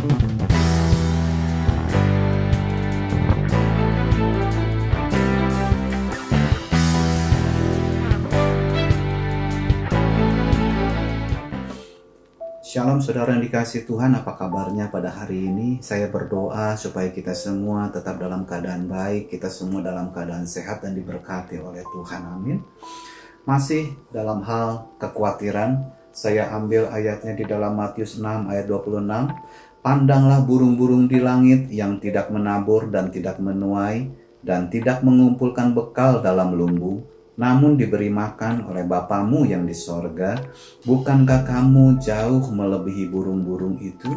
Shalom saudara yang dikasih Tuhan, apa kabarnya pada hari ini? Saya berdoa supaya kita semua tetap dalam keadaan baik, kita semua dalam keadaan sehat dan diberkati oleh Tuhan. Amin. Masih dalam hal kekhawatiran, saya ambil ayatnya di dalam Matius 6 ayat 26. Pandanglah burung-burung di langit yang tidak menabur dan tidak menuai dan tidak mengumpulkan bekal dalam lumbung, namun diberi makan oleh Bapamu yang di sorga, bukankah kamu jauh melebihi burung-burung itu?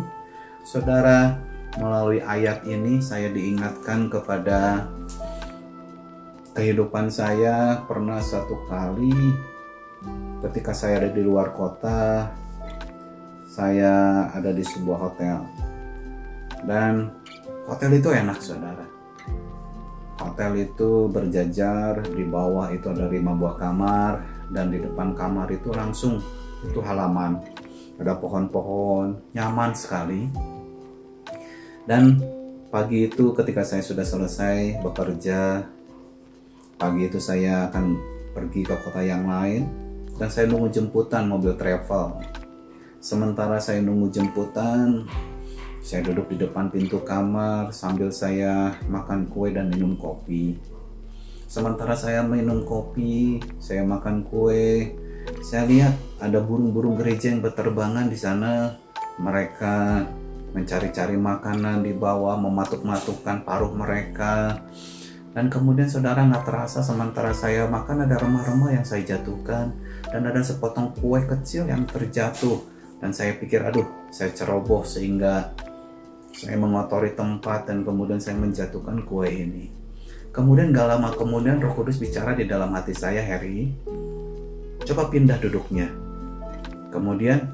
Saudara, melalui ayat ini saya diingatkan kepada kehidupan saya pernah satu kali ketika saya ada di luar kota, saya ada di sebuah hotel. Dan hotel itu enak, saudara Hotel itu berjajar, di bawah itu ada lima buah kamar, dan di depan kamar itu langsung itu halaman. Ada pohon-pohon, nyaman sekali. Dan pagi itu ketika saya sudah selesai bekerja, pagi itu saya akan pergi ke kota yang lain, dan saya nunggu jemputan mobil travel. Sementara saya nunggu jemputan, saya duduk di depan pintu kamar sambil saya makan kue dan minum kopi. Sementara saya minum kopi, saya makan kue, saya lihat ada burung-burung gereja yang berterbangan di sana. Mereka mencari-cari makanan di bawah, mematuk-matukkan paruh mereka. Dan kemudian saudara nggak terasa sementara saya makan ada remah-remah yang saya jatuhkan dan ada sepotong kue kecil yang terjatuh dan saya pikir aduh saya ceroboh sehingga saya mengotori tempat dan kemudian saya menjatuhkan kue ini. Kemudian gak lama kemudian Roh Kudus bicara di dalam hati saya, Harry, coba pindah duduknya. Kemudian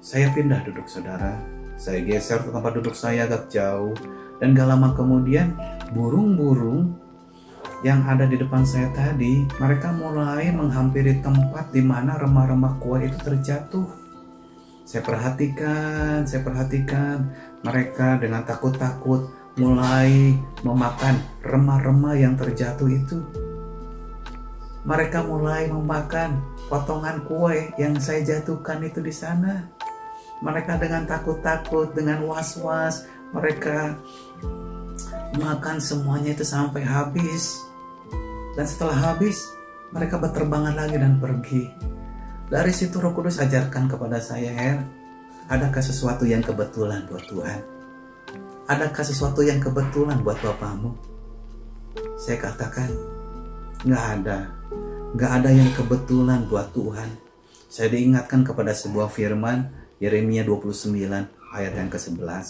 saya pindah duduk saudara. Saya geser ke tempat duduk saya agak jauh dan gak lama kemudian burung-burung yang ada di depan saya tadi, mereka mulai menghampiri tempat di mana remah-remah kue itu terjatuh. Saya perhatikan, saya perhatikan mereka dengan takut-takut mulai memakan remah-remah yang terjatuh itu. Mereka mulai memakan potongan kue yang saya jatuhkan itu di sana. Mereka dengan takut-takut, dengan was-was, mereka makan semuanya itu sampai habis. Dan setelah habis, mereka berterbangan lagi dan pergi. Dari situ Roh Kudus ajarkan kepada saya, Her, Adakah sesuatu yang kebetulan buat Tuhan? Adakah sesuatu yang kebetulan buat Bapamu? Saya katakan, nggak ada. Nggak ada yang kebetulan buat Tuhan. Saya diingatkan kepada sebuah firman, Yeremia 29 ayat yang ke-11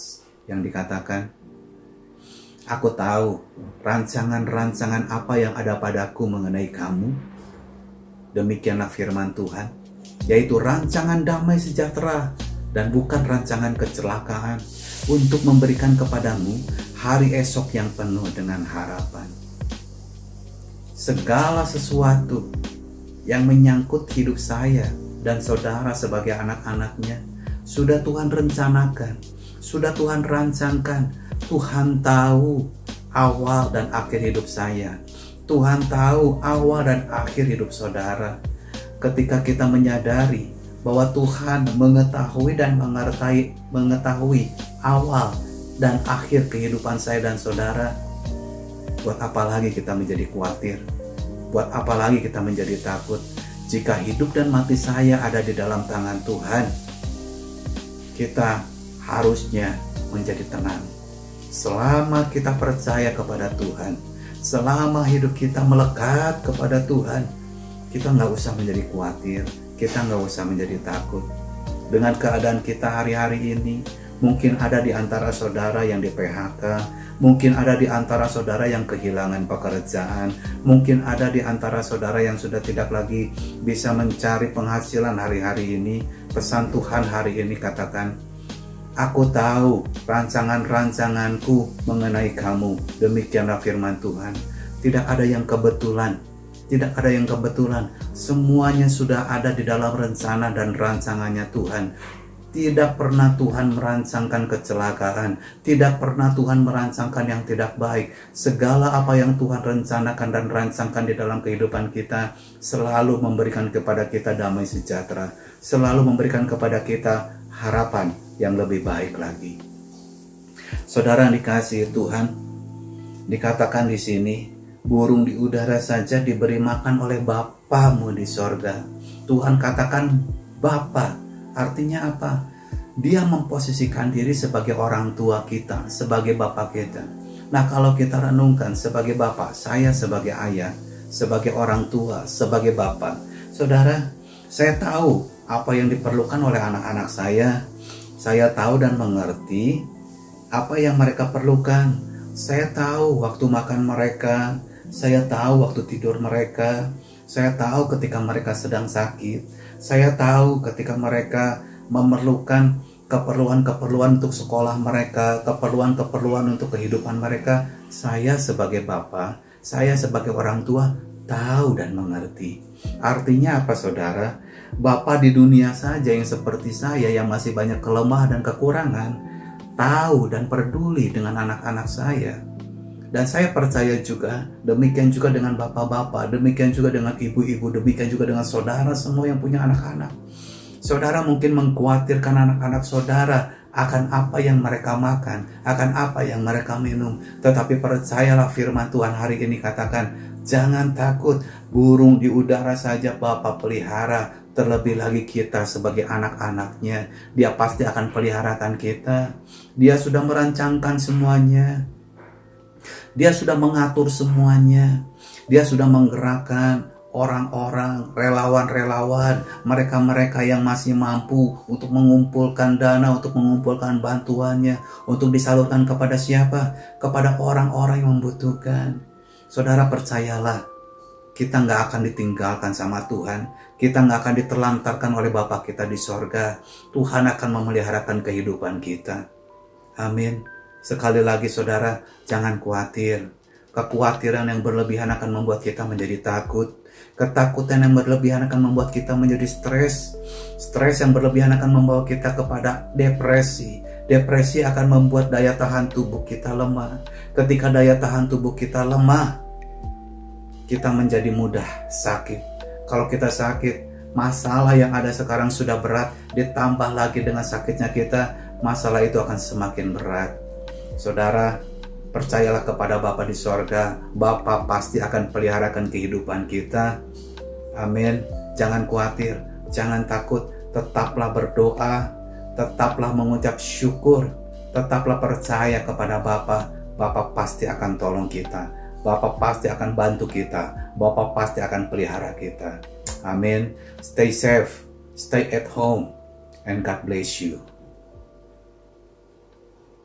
yang dikatakan, Aku tahu rancangan-rancangan apa yang ada padaku mengenai kamu. Demikianlah firman Tuhan, yaitu rancangan damai sejahtera dan bukan rancangan kecelakaan untuk memberikan kepadamu hari esok yang penuh dengan harapan. Segala sesuatu yang menyangkut hidup saya dan saudara sebagai anak-anaknya sudah Tuhan rencanakan, sudah Tuhan rancangkan. Tuhan tahu awal dan akhir hidup saya. Tuhan tahu awal dan akhir hidup saudara. Ketika kita menyadari bahwa Tuhan mengetahui dan mengertai mengetahui awal dan akhir kehidupan saya dan saudara buat apa lagi kita menjadi khawatir? Buat apa lagi kita menjadi takut? Jika hidup dan mati saya ada di dalam tangan Tuhan kita harusnya menjadi tenang. Selama kita percaya kepada Tuhan selama hidup kita melekat kepada Tuhan kita nggak usah menjadi khawatir kita nggak usah menjadi takut. Dengan keadaan kita hari-hari ini, mungkin ada di antara saudara yang di PHK, mungkin ada di antara saudara yang kehilangan pekerjaan, mungkin ada di antara saudara yang sudah tidak lagi bisa mencari penghasilan hari-hari ini. Pesan Tuhan hari ini katakan, Aku tahu rancangan-rancanganku mengenai kamu. Demikianlah firman Tuhan. Tidak ada yang kebetulan tidak ada yang kebetulan. Semuanya sudah ada di dalam rencana dan rancangannya Tuhan. Tidak pernah Tuhan merancangkan kecelakaan, tidak pernah Tuhan merancangkan yang tidak baik. Segala apa yang Tuhan rencanakan dan rancangkan di dalam kehidupan kita selalu memberikan kepada kita damai sejahtera, selalu memberikan kepada kita harapan yang lebih baik lagi. Saudara dikasih Tuhan, dikatakan di sini, burung di udara saja diberi makan oleh Bapamu di sorga. Tuhan katakan Bapa, Artinya apa? Dia memposisikan diri sebagai orang tua kita, sebagai bapak kita. Nah, kalau kita renungkan sebagai bapak, saya sebagai ayah, sebagai orang tua, sebagai bapak, saudara, saya tahu apa yang diperlukan oleh anak-anak saya. Saya tahu dan mengerti apa yang mereka perlukan. Saya tahu waktu makan mereka, saya tahu waktu tidur mereka, saya tahu ketika mereka sedang sakit, saya tahu ketika mereka memerlukan keperluan-keperluan untuk sekolah mereka, keperluan-keperluan untuk kehidupan mereka, saya sebagai bapak, saya sebagai orang tua tahu dan mengerti. Artinya apa saudara? Bapak di dunia saja yang seperti saya yang masih banyak kelemahan dan kekurangan, tahu dan peduli dengan anak-anak saya. Dan saya percaya juga, demikian juga dengan bapak-bapak, demikian juga dengan ibu-ibu, demikian juga dengan saudara semua yang punya anak-anak. Saudara mungkin mengkhawatirkan anak-anak saudara akan apa yang mereka makan, akan apa yang mereka minum. Tetapi percayalah firman Tuhan hari ini katakan, jangan takut, burung di udara saja Bapak pelihara, terlebih lagi kita sebagai anak-anaknya. Dia pasti akan peliharakan kita. Dia sudah merancangkan semuanya. Dia sudah mengatur semuanya. Dia sudah menggerakkan orang-orang, relawan-relawan, mereka-mereka yang masih mampu untuk mengumpulkan dana, untuk mengumpulkan bantuannya, untuk disalurkan kepada siapa? Kepada orang-orang yang membutuhkan. Saudara percayalah, kita nggak akan ditinggalkan sama Tuhan. Kita nggak akan diterlantarkan oleh Bapa kita di sorga. Tuhan akan memeliharakan kehidupan kita. Amin. Sekali lagi saudara, jangan khawatir. Kekhawatiran yang berlebihan akan membuat kita menjadi takut. Ketakutan yang berlebihan akan membuat kita menjadi stres. Stres yang berlebihan akan membawa kita kepada depresi. Depresi akan membuat daya tahan tubuh kita lemah. Ketika daya tahan tubuh kita lemah, kita menjadi mudah sakit. Kalau kita sakit, masalah yang ada sekarang sudah berat, ditambah lagi dengan sakitnya kita, masalah itu akan semakin berat. Saudara, percayalah kepada Bapa di sorga, Bapa pasti akan peliharakan kehidupan kita. Amin. Jangan khawatir, jangan takut, tetaplah berdoa, tetaplah mengucap syukur, tetaplah percaya kepada Bapa. Bapa pasti akan tolong kita. Bapa pasti akan bantu kita. Bapa pasti akan pelihara kita. Amin. Stay safe, stay at home, and God bless you.